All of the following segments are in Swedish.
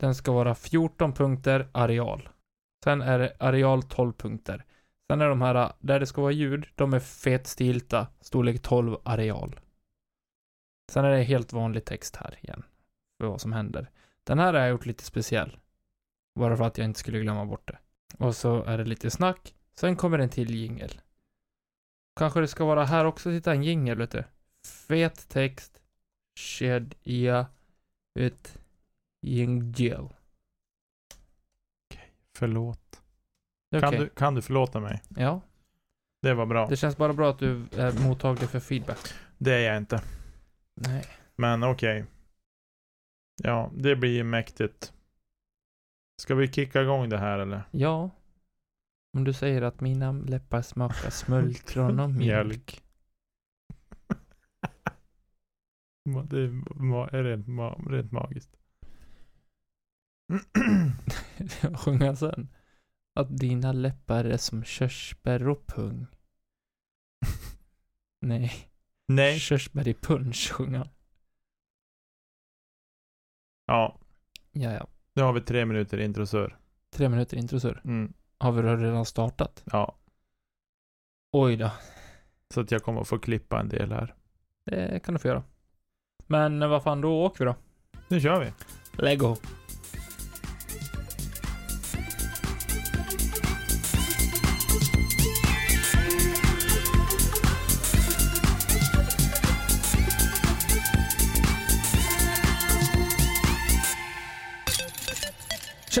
Den ska vara 14 punkter areal. Sen är det areal 12 punkter. Sen är de här, där det ska vara ljud, de är fetstilta, storlek 12 areal. Sen är det helt vanlig text här igen, för vad som händer. Den här har jag gjort lite speciell. Bara för att jag inte skulle glömma bort det. Och så är det lite snack, sen kommer en till jingel. Kanske det ska vara här också, titta en jingel vet du. Fet text, kedja, ut ett jingel. Förlåt. Okej. Kan, du, kan du förlåta mig? Ja, Det var bra. det känns bara bra att du är mottaglig för feedback. Det är jag inte. Nej. Men okej. Ja, det blir mäktigt. Ska vi kicka igång det här eller? Ja. Om du säger att mina läppar smakar smultron och mjölk. Ma- Det är ma- är rent, ma- rent magiskt. Sjunga sen. Att dina läppar är som körsbär och pung. Nej. Nej. Körsbär i punch sjunga. Ja, Ja, ja. nu har vi tre minuter introsör. Tre minuter introsur. Mm. Har vi redan startat? Ja, Oj då. så att jag kommer att få klippa en del här. Det kan du få göra. Men vad fan, då åker vi då. Nu kör vi. Lego.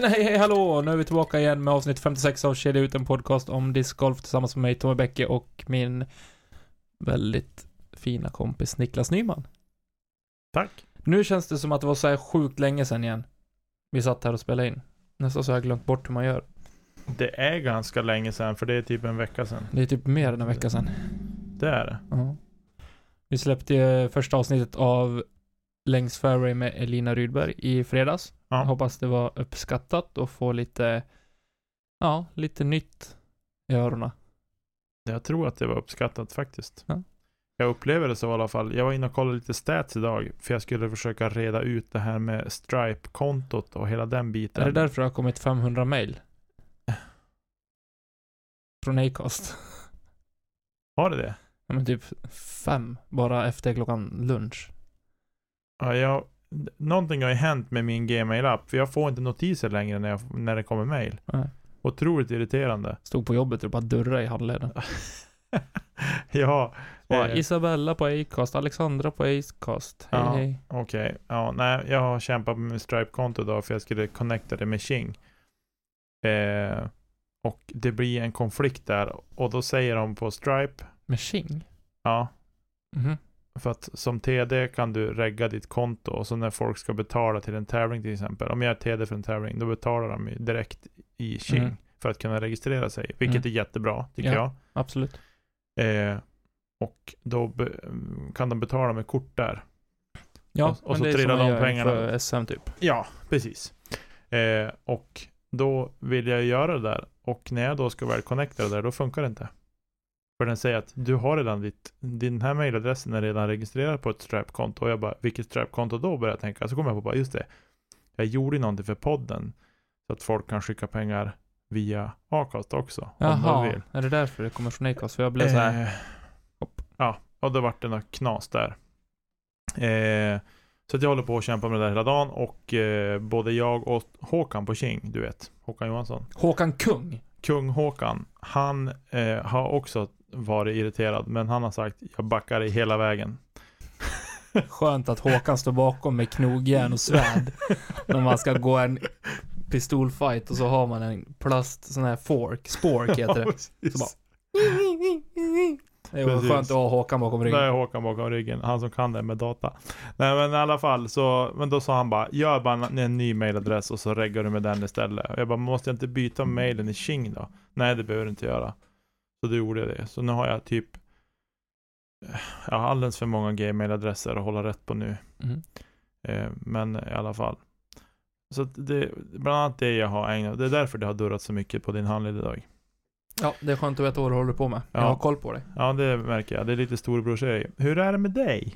Tjena, hej, hej, hallå! Nu är vi tillbaka igen med avsnitt 56 av Kedja ut en podcast om discgolf tillsammans med mig, Tommy Bäcke och min väldigt fina kompis Niklas Nyman. Tack. Nu känns det som att det var så här sjukt länge sedan igen. Vi satt här och spelade in. Nästan så har jag glömt bort hur man gör. Det är ganska länge sedan, för det är typ en vecka sedan. Det är typ mer än en vecka sedan. Det är det. Ja. Vi släppte första avsnittet av Längs Fairway med Elina Rydberg i fredags. Ja. Hoppas det var uppskattat och få lite, ja, lite nytt i öronen. Jag tror att det var uppskattat faktiskt. Ja. Jag upplever det så i alla fall. Jag var inne och kollade lite stats idag. För jag skulle försöka reda ut det här med Stripe-kontot och hela den biten. Är det därför det har kommit 500 mail? Från Acast. Har det det? Ja men typ fem, bara efter klockan lunch. Ja, jag, någonting har ju hänt med min Gmail-app. För jag får inte notiser längre när, jag, när det kommer mail. Nej. Otroligt irriterande. Stod på jobbet och bara durrade i handleden. ja, Bara, eh, Isabella på Acast, Alexandra på Acast. Hej Ja. hej. okej. Ja, nej, jag har kämpat med min Stripe-konto då för jag skulle connecta det med Qing. Eh, och det blir en konflikt där. Och då säger de på Stripe, Med Qing? ja, Mhm. För att som TD kan du regga ditt konto och så när folk ska betala till en tävling till exempel. Om jag är TD för en tävling, då betalar de ju direkt i Qing Mm. för att kunna registrera sig. Vilket Mm. är jättebra, tycker Ja. Absolut. jag. Eh, och då kan de betala med kort där. Ja, Och- och men så det är trillar som de pengarna. för SM typ. Ja, precis. Eh, och då vill jag göra det där. Och när jag då ska väl connecta det där, då funkar det inte. För den säger att du har redan ditt, din här mailadressen är redan registrerad på ett Stripe-konto. Och jag bara, vilket Stripe-konto då? Börjar jag tänka. Så kommer jag på bara, just det. Jag gjorde någonting för podden. Så att folk kan skicka pengar via Acast också. Om de Jaha, vill. är det därför det kommer från Acast? För jag blev så här. Eh, Hopp. ja, och då vart det något knas där. Eh, så att jag håller på att kämpa med det där hela dagen och eh, både jag och Håkan på King, du vet, Håkan Johansson. Håkan Kung. Kung Håkan, han eh, har också varit irriterad, men han har sagt jag backar i hela vägen. Skönt att Håkan står bakom med knogjärn och svärd. när man ska gå en pistolfight och så har man en plast, sån här fork, spork heter det. precis. Så bara- Det var Precis. skönt att ha Håkan bakom ryggen. är Håkan bakom ryggen, han som kan det med data. Nej men i alla fall så, men då sa han bara, gör bara en, ny mailadress och så reggar du med den istället. Och jag bara, måste jag inte byta mailen i Qing då? Nej det behöver du inte göra. Så då gjorde jag det. Så nu har jag typ, jag har alldeles för många gmailadresser att hålla rätt på nu. Mm. Eh, men i alla fall. Så det, bland annat det jag har ägnat, det är därför det har durrat så mycket på din handled idag. Ja, det är skönt att veta vad du håller på med. Jag Ja. har koll på dig. Ja det märker jag, det är lite storebrorsgrej. Hur är det med dig?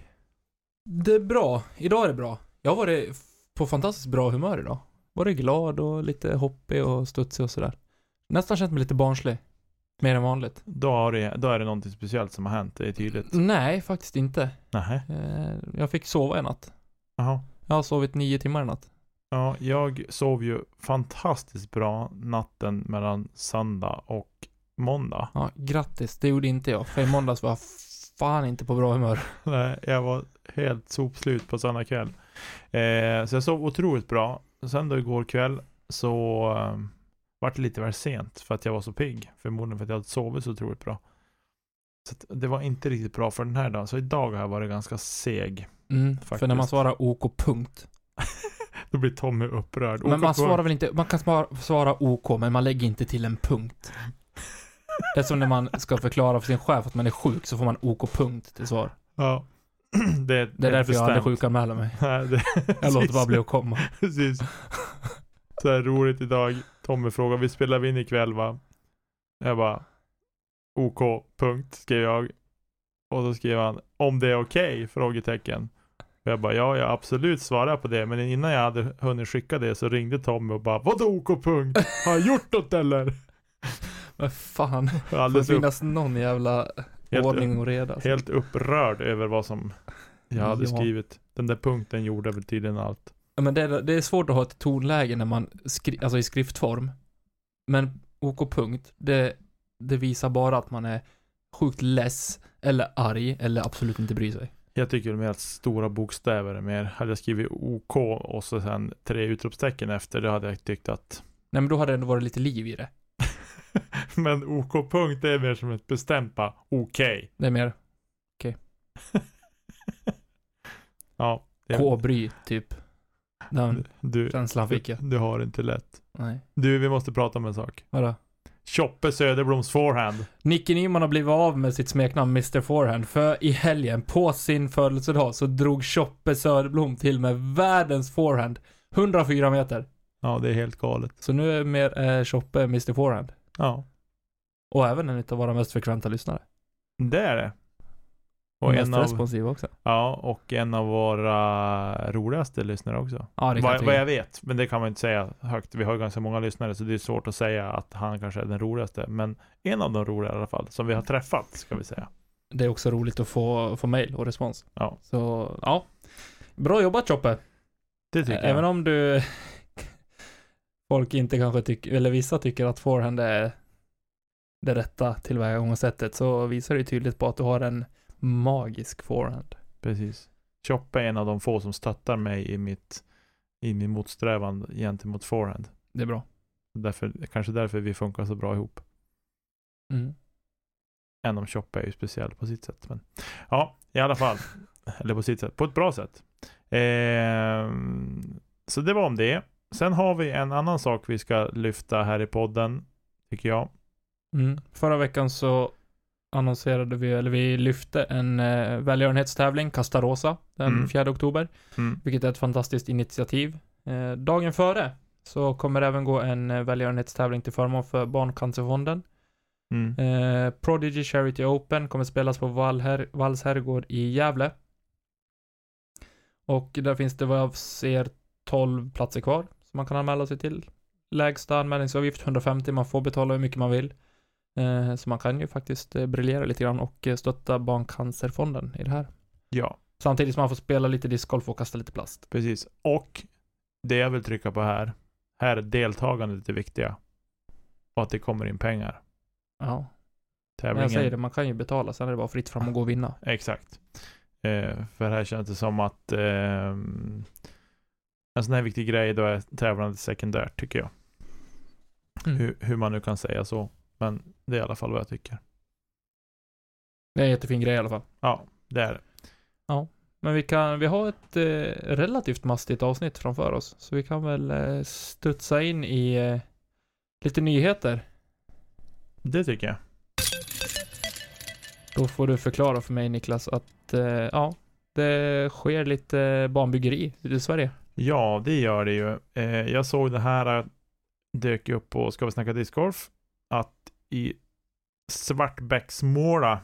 Det är bra. Idag är det bra. Jag har varit på fantastiskt bra humör idag. Varit glad och lite hoppig och studsig och sådär. Nästan känt mig lite barnslig. Mer än vanligt. Då, har det, då är det någonting speciellt som har hänt, det är tydligt. Nej, faktiskt inte. Nej. Eh, Jag fick sova i natt. Jaha. Jag har sovit nio timmar i natt. Ja, jag sov ju fantastiskt bra natten mellan söndag och måndag. Ja, grattis. Det gjorde inte jag. För i måndags var jag fan inte på bra humör. Nej, jag var helt sopslut på söndag kväll. Eh, så jag sov otroligt bra. Sen då igår kväll så eh, vart lite väl sent för att jag var så pigg. Förmodligen för att jag hade sovit så otroligt bra. Så det var inte riktigt bra för den här dagen. Så idag har jag varit ganska seg. Mm, för när man svarar OK punkt. Då blir Tommy upprörd. Men OK man punkt. svarar väl inte, man kan svara, svara OK, men man lägger inte till en punkt. Det är som när man ska förklara för sin chef att man är sjuk, så får man OK punkt till svar. Ja. det, är Det är därför jag aldrig bestämt. sjukanmäler mig. Nej, det, Jag låter bara bli att komma. Precis. Så här roligt idag. Tommy frågar, vi spelar vi in ikväll va? Jag bara, OK, punkt, skrev jag. Och då skrev han, om det är okej? Frågetecken. Och jag bara, ja, jag absolut svarar på det. Men innan jag hade hunnit skicka det så ringde Tommy och bara, vadå OK, punkt? Har jag gjort något eller? Men fan, det får upp, finnas någon jävla helt, ordning och reda. alltså. helt upprörd över vad som jag hade Ja. skrivit. Den där punkten gjorde väl tydligen allt. Men det är, det är svårt att ha ett tonläge när man, skri, alltså i skriftform. Men OK punkt, det, det visar bara att man är sjukt less, eller arg, eller absolut inte bryr sig. Jag tycker mer att stora bokstäver är mer. Hade jag skrivit OK och så sen tre utropstecken efter, det hade jag tyckt att Nej men då hade det ändå varit lite liv i det. Men OK punkt det är mer som ett bestämt bara okej. Det är mer Ja. det- K-bry, typ. Den Du, känslan du, fick jag. du har inte lätt. Nej. Du, vi måste prata om en sak. Vadå? Choppe Söderbloms forehand. Nicke Nyman har blivit av med sitt smeknamn Mr Forehand, för i helgen, på sin födelsedag, så drog Choppe Söderblom till med världens forehand. 104 meter. Ja, det är helt galet. Så nu är mer eh, Choppe Mr Forehand. Ja, Och även en av våra mest frekventa lyssnare. det är det. Och mest en av, responsiva också. ja, och en av våra roligaste lyssnare också. Ja, det kan Vad, jag vad jag vet, men det kan man inte säga högt. Vi har ju ganska många lyssnare så det är svårt att säga att han kanske är den roligaste. Men en av de roliga i alla fall, som vi har träffat ska vi säga. Det är också roligt att få, få mail och respons. Ja. Så, ja. Bra jobbat Choppe. Det tycker Även jag. om du folk inte kanske tycker, eller vissa tycker att forehand är det rätta tillvägagångssättet så visar det tydligt på att du har en magisk forehand. Precis. Choppe är en av de få som stöttar mig i mitt i min motsträvan gentemot forehand. Det är bra. Därför, kanske därför vi funkar så bra ihop. Mm. Än om Choppe är ju speciell på sitt sätt. Men ja, i alla fall. Eller på sitt sätt. På ett bra sätt. Ehm, så det var om det. Sen har vi en annan sak vi ska lyfta här i podden. Tycker jag. Mm. Förra veckan så annonserade vi, eller vi lyfte en eh, välgörenhetstävling, Kasta Rosa, den Mm. 4 oktober. Mm. Vilket är ett fantastiskt initiativ. Eh, dagen före så kommer det även gå en eh, välgörenhetstävling till förmån för Barncancerfonden. Mm. Eh, Prodigy Charity Open kommer spelas på Valls herrgård i Gävle. Och där finns det vad jag ser 12 platser kvar som man kan anmäla sig till. Lägsta anmälningsavgift 150, man får betala hur mycket man vill. Eh, så man kan ju faktiskt eh, briljera lite grann och eh, stötta Barncancerfonden i det här. Ja, Samtidigt som man får spela lite discgolf och kasta lite plast. precis. Och det jag vill trycka på här. Här är deltagandet det viktiga. Och att det kommer in pengar. Ja, Tävlingen. jag säger det, man kan ju betala, sen är det bara fritt fram och gå och vinna. Exakt. Eh, för här känns det som att eh, en sån här viktig grej då är tävlandet sekundärt tycker jag. Mm. Hur, hur man nu kan säga så. Men det är i alla fall vad jag tycker. Det är en jättefin grej i alla fall. Ja, det är det. Men vi kan, vi har ett eh, relativt mastigt avsnitt framför oss. Så vi kan väl eh, studsa in i eh, lite nyheter. Det tycker jag. Då får du förklara för mig Niklas att, eh, ja, det sker lite banbyggeri i Sverige. Ja, det gör det ju. Eh, jag såg det här eh, dök upp på Ska vi snacka discgolf i Svartbäcksmåla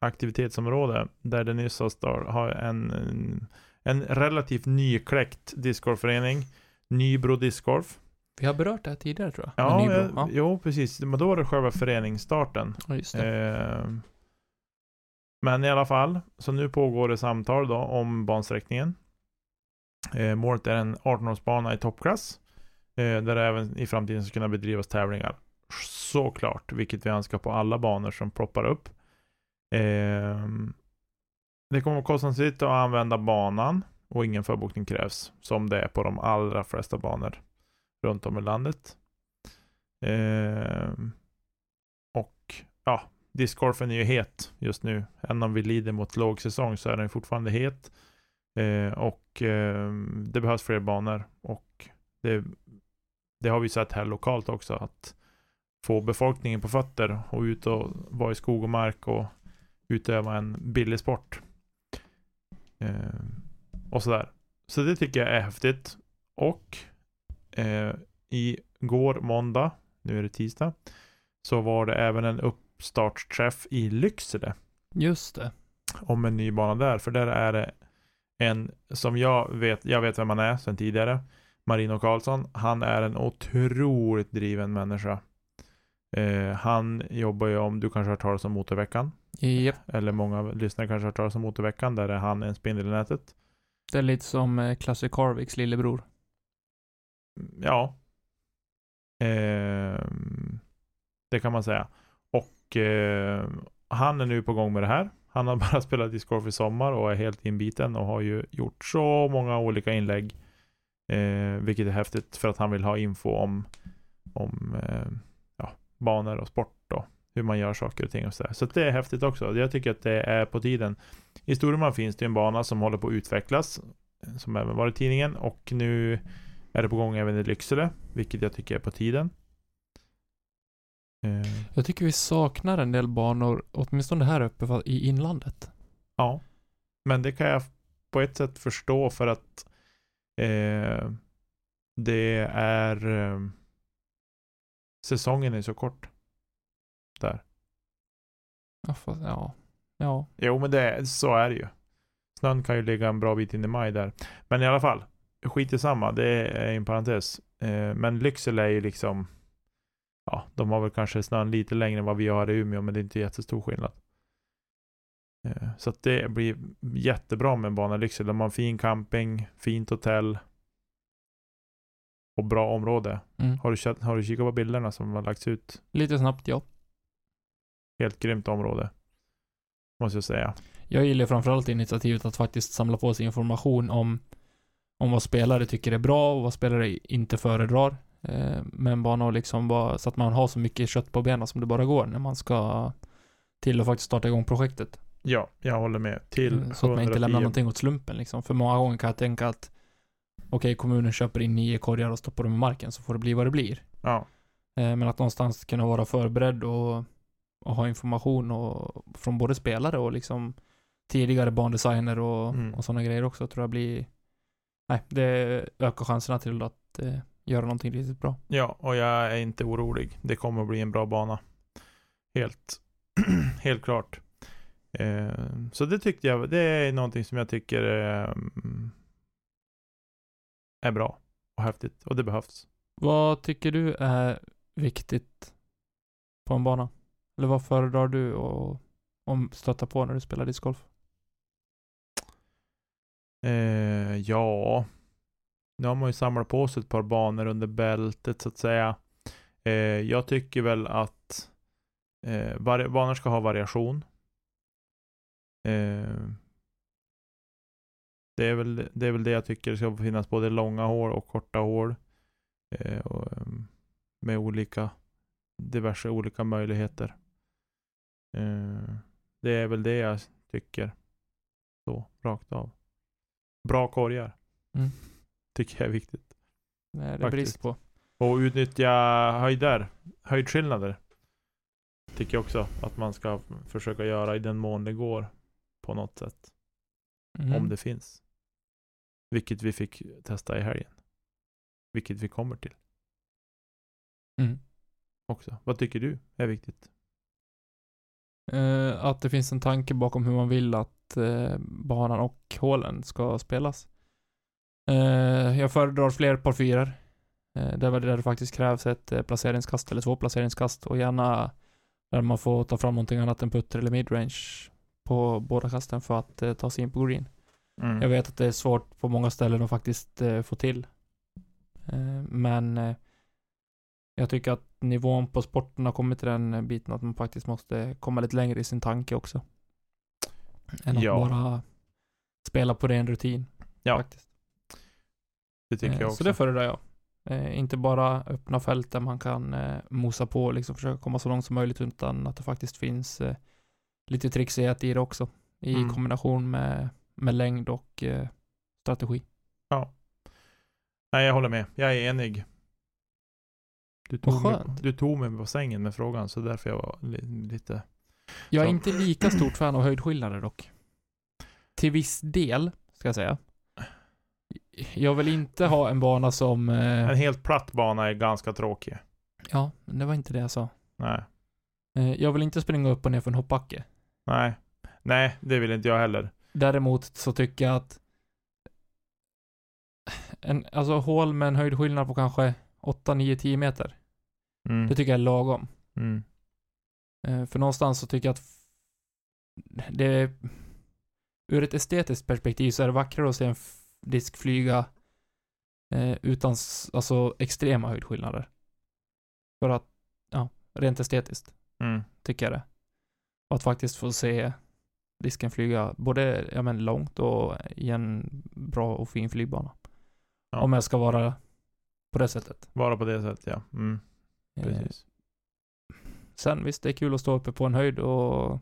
aktivitetsområde där det nyss har, en, en, en relativt nykläckt discgolfförening, Nybro Discgolf. Vi har berört det här tidigare tror jag. Ja, Nybro. jag, ja. jo precis. Men då var det själva föreningsstarten. ja. Eh, men i alla fall, så nu pågår det samtal då om bansträckningen. Eh, målet är en 18-årsbana i toppklass. Eh, där det även i framtiden ska kunna bedrivas tävlingar. Såklart, vilket vi önskar på alla banor som ploppar upp. Eh, det kommer att kostnadsfritt att använda banan och ingen förbokning krävs. Som det är på de allra flesta banor runt om i landet. Eh, och ja, discgolfen är ju het just nu. Även om vi lider mot lågsäsong så är den fortfarande het. Eh, och eh, det behövs fler banor. Och det, det har vi sett här lokalt också. Att få befolkningen på fötter och ut och vara i skog och mark och utöva en billig sport. Eh, och sådär. Så det tycker jag är häftigt. Och eh, i går måndag, nu är det tisdag, så var det även en uppstartsträff i Lycksele Just det. om en ny bana där. För där är det en som jag vet, jag vet vem han är sedan tidigare. Marino Karlsson. Han är en otroligt driven människa. Eh, han jobbar ju om, du kanske har hört talas om Motorveckan. Japp. Eller många lyssnare kanske har hört talas om Motorveckan. Där är han en spindel i nätet. Det är lite som eh, Classic Carviks lillebror. Ja. Eh, det kan man säga. Och eh, han är nu på gång med det här. Han har bara spelat discgolf i sommar och är helt inbiten och har ju gjort så många olika inlägg. Eh, vilket är häftigt för att han vill ha info om, om eh, banor och sport och hur man gör saker och ting och sådär. Så det är häftigt också. Jag tycker att det är på tiden. I Storuman finns det en bana som håller på att utvecklas. Som även var i tidningen och nu är det på gång även i Lycksele, vilket jag tycker är på tiden. Eh, Jag tycker vi saknar en del banor, åtminstone här uppe i inlandet. ja, men det kan jag på ett sätt förstå för att eh, det är eh, säsongen är så kort. Där. Ja, fast, ja. Ja. Jo, men det, så är det ju. Snön kan ju ligga en bra bit in i maj där. Men i alla fall, skit i samma, det är en parentes. Eh, men Lycksele är ju liksom, ja, de har väl kanske snön lite längre än vad vi har i Umeå, men det är inte jättestor skillnad. Eh, så att det blir jättebra med en bana i Lycksele. De har en fin camping, fint hotell och bra område. Mm. Har du, har du kikat på bilderna som har lagts ut? Lite snabbt, ja. Helt grymt område. Måste jag säga. Jag gillar framförallt initiativet att faktiskt samla på sig information om, om vad spelare tycker är bra och vad spelare inte föredrar. Eh, med en bana och liksom bara, så att man har så mycket kött på benen som det bara går när man ska till och faktiskt starta igång projektet. Ja, jag håller med. Till Mm, så att man inte 110. lämnar någonting åt slumpen liksom. För många gånger kan jag tänka att okej, kommunen köper in nio korgar och stoppar dem i marken så får det bli vad det blir. Ja, Eh, men att någonstans kunna vara förberedd och, och ha information och, från både spelare och liksom tidigare bandesigner och, Mm. och sådana grejer också tror jag blir Nej, det ökar chanserna till att eh, göra någonting riktigt bra. ja, och jag är inte orolig. Det kommer att bli en bra bana. Helt, helt klart. Eh, så det tyckte jag, det är någonting som jag tycker eh, är bra och häftigt och det behövs. Vad tycker du är viktigt på en bana? Eller vad föredrar du att om stöta på när du spelar discgolf? Eh, ja, nu har man ju samlat på sig ett par banor under bältet så att säga. Eh, jag tycker väl att eh, banor ska ha variation. Eh, det, är väl, det är väl det jag tycker ska finnas både långa hål och korta hål. Eh, och, ehm, med olika diverse olika möjligheter. Eh, Det är väl det jag tycker. Så, rakt av. Bra korgar. Mm. Tycker jag är viktigt. Det är Faktiskt. brist på. Och utnyttja höjder, höjdskillnader. Tycker jag också att man ska försöka göra i den mån det går. På något sätt. Mm. Om det finns. Vilket vi fick testa i helgen. Vilket vi kommer till Mm. också. Vad tycker du är viktigt? Eh, att det finns en tanke bakom hur man vill att eh, banan och hålen ska spelas. Eh, jag föredrar fler par fyror. Eh, det är väl där det faktiskt krävs ett placeringskast eller två placeringskast och gärna där man får ta fram någonting annat än putter eller midrange på båda kasten för att ta sig in på green. Mm. Jag vet att det är svårt på många ställen att faktiskt eh, få till. Eh, men eh, jag tycker att nivån på sporten har kommit till den eh, biten att man faktiskt måste komma lite längre i sin tanke också. Än Ja. att bara spela på ren rutin. Ja, Faktiskt. Det tycker Eh, jag också. Så det föredrar jag. Eh, inte bara öppna fält där man kan eh, mosa på och liksom försöka komma så långt som möjligt utan att det faktiskt finns eh, lite trixighet i det också. I Mm. kombination med, med längd och eh, strategi. Nej, jag håller med. Jag är enig. Du tog, mig, skönt. du tog mig på sängen med frågan, så därför jag var li, lite... Jag är Så. inte lika stort fan av höjdskillnader dock. Till viss del, ska jag säga. Jag vill inte ha en bana som... Eh, En helt platt bana är ganska tråkig. ja, men det var inte det jag sa. Nej. Eh, jag vill inte springa upp och ner för en hoppbacke. Nej. Nej, det vill inte jag heller. Däremot så tycker jag att en, alltså hål med en höjdskillnad på kanske 8, 9, 10 meter. Mm. Det tycker jag är lagom. Mm. Eh, för någonstans så tycker jag att det ur ett estetiskt perspektiv så är det vackrare att se en disk flyga eh, utan alltså extrema höjdskillnader. För att, ja, rent estetiskt Mm. tycker jag det. Och att faktiskt få se disken flyga både ja, men långt och i en bra och fin flygbana. Ja. Om jag ska vara på det sättet. Bara på det sättet, ja. Mm. Eh, Precis. Sen visst, det är kul att stå uppe på en höjd och,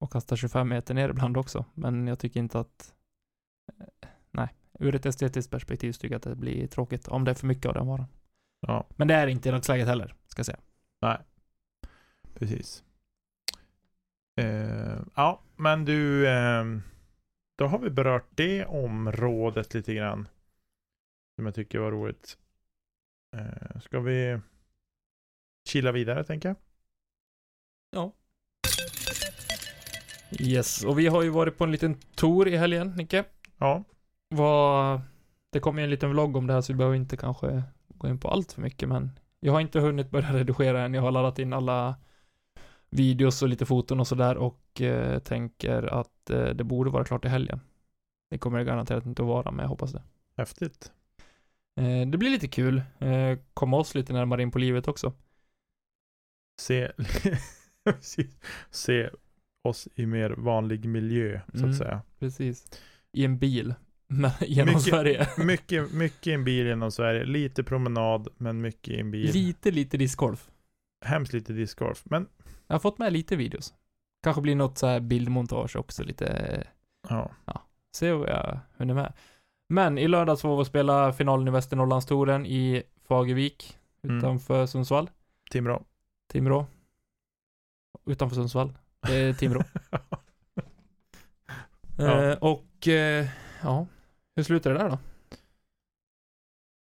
och kasta 25 meter ner ibland också. Men jag tycker inte att... eh, Nej, ur ett estetiskt perspektiv tycker jag att det blir tråkigt om det är för mycket av den varan. Ja, Men det är inte i dagsläget heller, ska jag säga. precis. Eh, ja, men du, ehm, då har vi berört det området lite grann. Som jag tycker var roligt. Eh, ska vi chilla vidare, tänker jag? Ja. Yes, och vi har ju varit på en liten tour i helgen, Nicke. Ja. Vad... Det kommer ju en liten vlogg om det här så vi behöver inte kanske gå in på allt för mycket men jag har inte hunnit börja redigera än. Jag har laddat in alla videos och lite foton och sådär och eh, tänker att eh, det borde vara klart i helgen. Det kommer det garanterat inte att vara men jag hoppas det. Häftigt. Eh, det blir lite kul. Komma oss lite närmare in på livet också. Se, se oss i mer vanlig miljö, så Mm. att säga. Precis. I en bil. Genom Mycket- Sverige. Mycket, mycket i en bil genom Sverige. Lite promenad, men mycket i en bil. Lite, lite discgolf. Hemskt lite discgolf. Men Jag har fått med lite videos. Kanske blir något så här bildmontage också lite ja, Se vad jag hunnit med. Men i lördags var vi och spela finalen i Västernorrlandstouren i Fagervik Mm. utanför Sundsvall. Timrå. Timrå. Utanför Sundsvall. Det är Timrå. Ja. eh, och eh, ja, hur slutade det där då?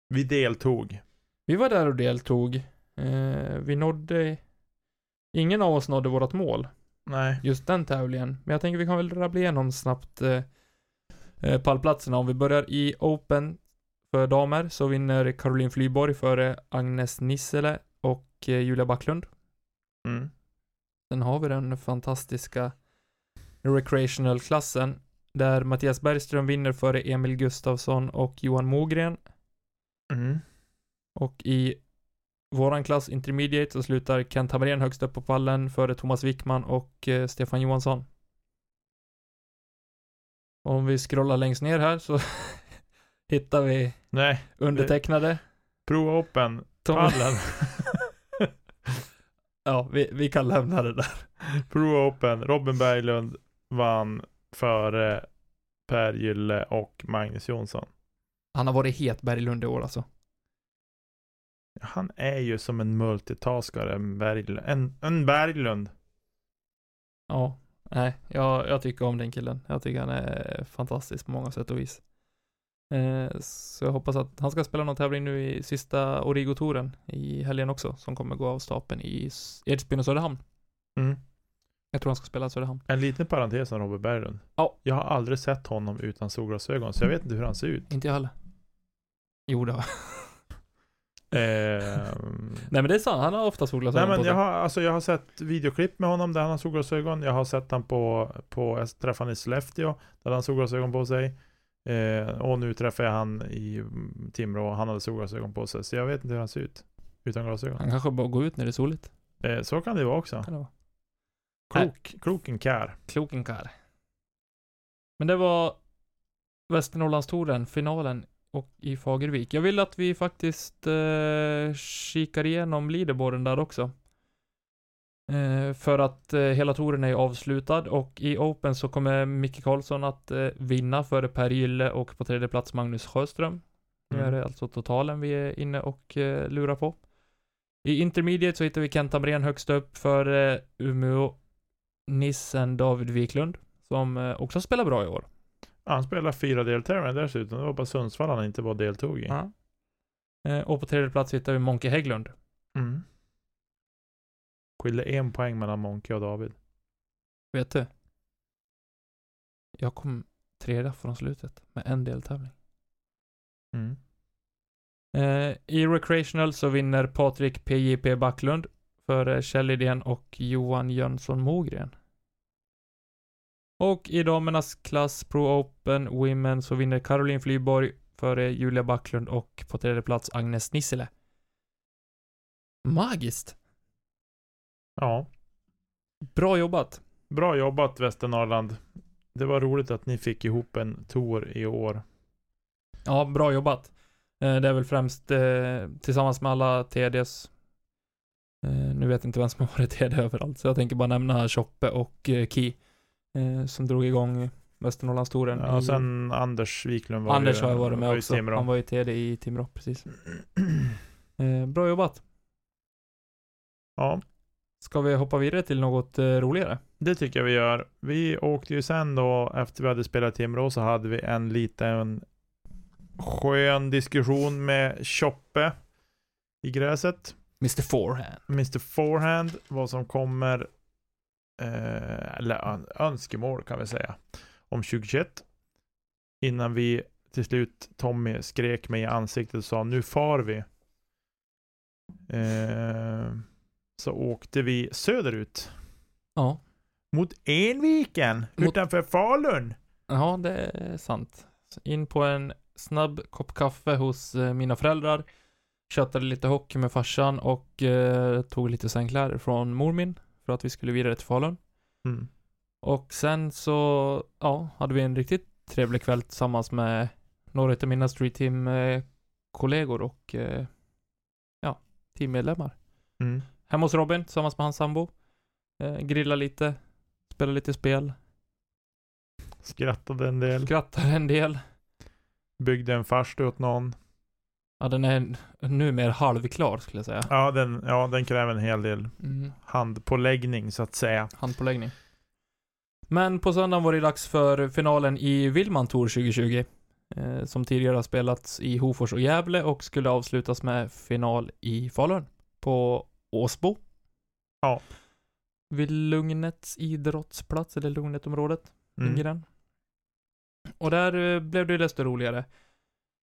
Vi deltog. Vi var där och deltog. Eh, vi nådde Ingen av oss nådde vårt mål. Nej. just den tävlingen. Men jag tänker vi kan väl rabbla igenom snabbt eh, eh, pallplatserna. Om vi börjar i Open för damer så vinner Caroline Flyborg före Agnes Nissele och eh, Julia Backlund. Mm. Sen har vi den fantastiska Recreational-klassen där Mattias Bergström vinner före Emil Gustafsson och Johan Mogren. Mm. Och i våran klass Intermediate så slutar Kent Hamrén högst upp på pallen före Thomas Wickman och eh, Stefan Johansson. Om vi scrollar längst ner här så hittar vi Nej. undertecknade. Prova open. Tom, Pallen. Ja, vi, vi kan lämna det där. Pro Open, Robin Berglund vann före Per Gylle och Magnus Jonsson. Han har varit het Berglund i år alltså. Han är ju som en multitaskare, en Berglund. En, en Berglund. Ja, nej, jag, jag tycker om den killen. Jag tycker han är fantastisk på många sätt och vis. Eh, så jag hoppas att han ska spela någon tävling nu i sista Origo-touren i helgen också, som kommer gå av stapeln i Edsbyn och Söderhamn. Mm. Jag tror han ska spela i Söderhamn. En liten parentes om Robin Berglund. Ja. Jag har aldrig sett honom utan solglasögon, så jag vet inte hur han ser ut. Inte jag heller. Jo det har Nej men det är sant, han har ofta Nej solglasögon men på sig. jag har, alltså jag har sett videoklipp med honom där han har solglasögon. Jag har sett han på, på jag träffade han i Sollefteå, där han solglasögon på sig. Eh, och nu träffade jag han i mm, Timrå och han hade solglasögon på sig. Så jag vet inte hur han ser ut utan glasögon. Han kanske bara går ut när det är soligt. Eh, så kan det vara också. Kan det vara. Klok, kloken kär. Kloken karl. Men det var Västernorrlandstouren, finalen och i Fagervik. Jag vill att vi faktiskt eh, kikar igenom leaderboarden där också. Eh, för att eh, hela touren är avslutad och i Open så kommer Micke Karlsson att eh, vinna före Per Gylle och på tredje plats Magnus Sjöström. Nu är Mm. det alltså totalen vi är inne och eh, lurar på. I Intermediate så hittar vi Kent Hamrén högst upp för eh, Umeå Nissen David Wiklund som eh, också spelar bra i år. Han spelar fyra deltävlingar dessutom. Det var bara Sundsvall han inte bara deltog i. Ja. Eh, och på tredje plats hittar vi Monke Hägglund. Mm. Skilde en poäng mellan Monke och David. Vet du? Jag kom tredje från slutet med en deltävling. Mm. Eh, I Recreational så vinner Patrik PJP Backlund för Kjell Lidén och Johan Jönsson Mogren. Och i damernas klass Pro Open Women så vinner Caroline Flyborg före Julia Backlund och på tredje plats Agnes Nissele. Magiskt! Ja. Bra jobbat! Bra jobbat Västernorrland. Det var roligt att ni fick ihop en tour i år. Ja, bra jobbat. Eh, det är väl främst eh, tillsammans med alla TDs. Eh, nu vet jag inte vem som har varit TD överallt, så jag tänker bara nämna Choppe och eh, Ki. Eh, som drog igång Västernorrlandstouren. Ja, och sen Anders Wiklund var Anders ju, har ju varit med var också. Han var ju TD i Timrå, precis. Eh, bra jobbat. Ja, Ska vi hoppa vidare till något eh, roligare? det tycker jag vi gör. Vi åkte ju sen då, efter vi hade spelat Timrå, så hade vi en liten skön diskussion med Choppe i gräset. Mr Forehand. Mr Forehand, vad som kommer, eller ön- önskemål kan vi säga, om 2021. Innan vi till slut, Tommy skrek mig i ansiktet och sa nu far vi. Eh, så åkte vi söderut Ja. mot Enviken Mot- utanför Falun. Ja, det är sant. In på en snabb kopp kaffe hos eh, mina föräldrar. Köttade lite hockey med farsan och eh, tog lite sängkläder från mor min för att vi skulle vidare till Falun. Mm. Och sen så, ja, hade vi en riktigt trevlig kväll tillsammans med några av mina Street Team-kollegor och eh, ja, teammedlemmar. Mm. Hemma hos Robin tillsammans med hans sambo. Eh, grilla lite, spela lite spel, Skrattade en del, skrattar en del. byggde en farstu åt någon. Ja, den är nu mer halvklar skulle jag säga. Ja den, ja, den kräver en hel del Mm, handpåläggning så att säga. handpåläggning. Men på söndagen var det dags för finalen i Willman Tour 2020. Eh, som tidigare har spelats i Hofors och Gävle och skulle avslutas med final i Falun. På Åsbo. Ja. Vid Lugnets idrottsplats, eller Lugnetområdet. Mm. ligger den. Och där eh, blev det desto roligare.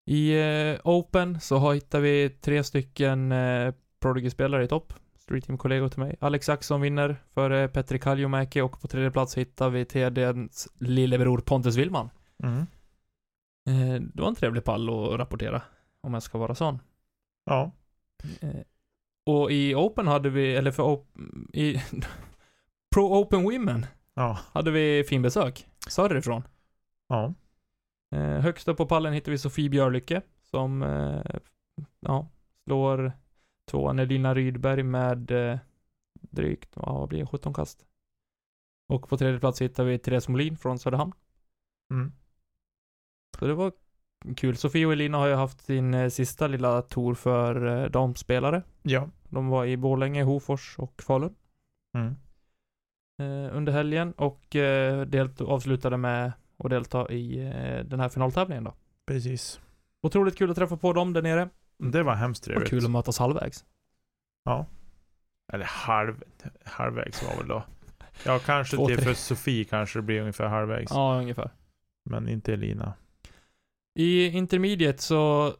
I eh, Open så hittar vi tre stycken eh, Prodigy-spelare i topp. Street Team-kollegor till mig. Alex Axson vinner före Petri Kaljomäki och på tredje plats hittar vi TDns lillebror Pontus Willman. Mm. Eh, det var en trevlig pall att rapportera, om jag ska vara sån. Ja. Eh, och i Open hade vi, eller för op- i Pro Open Women Ja. hade vi fin besök. Söderifrån. Ja. Eh, högst upp på pallen hittar vi Sofie Björlycke som eh, ja, slår tvåan Elina Rydberg med eh, drygt, vad blir det, 17 kast. Och på tredje plats hittar vi Therese Molin från Söderhamn. Mm. Så det var kul. Sofie och Elina har ju haft sin eh, sista lilla tour för eh, damspelare. Ja. De var i Borlänge, Hofors och Falun Mm. eh, under helgen och eh, delt- avslutade med att delta i eh, den här finaltävlingen då. Precis. Otroligt kul att träffa på dem där nere. Det var hemskt Och trevligt. kul att mötas halvvägs. Eller halv, halvvägs var väl då. Ja, kanske Två, till tre. för Sofie kanske det blir ungefär halvvägs. Ja, ungefär. Men inte Elina. I intermediate så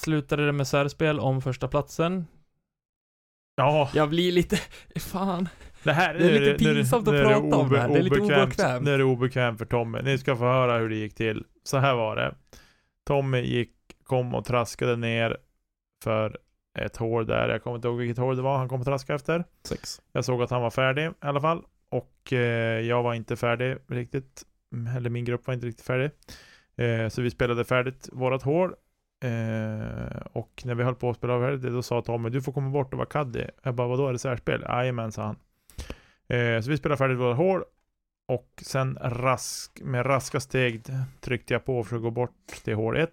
slutade det med särspel om första platsen. Ja, Jag blir lite, fan. Det här Det är lite pinsamt att prata om det här. Det är lite obekvämt-. Nu är det obekvämt för Tommy. Ni ska få höra hur det gick till. Så här var det. Tommy gick, kom och traskade ner för ett hål där. Jag kommer inte ihåg vilket hål det var han kom och traska efter. Sex. Jag såg att han var färdig i alla fall. Och eh, jag var inte färdig riktigt. Eller min grupp var inte riktigt färdig. Eh, så vi spelade färdigt vårat hål. Eh, och när vi höll på att spela färdigt det, då sa Tommy du får komma bort och vara caddy. Jag bara vadå är det särspel? Jajamän sa han. Eh, så vi spelade färdigt våra hål. Och sen rask, med raska steg tryckte jag på för att gå bort till hål 1.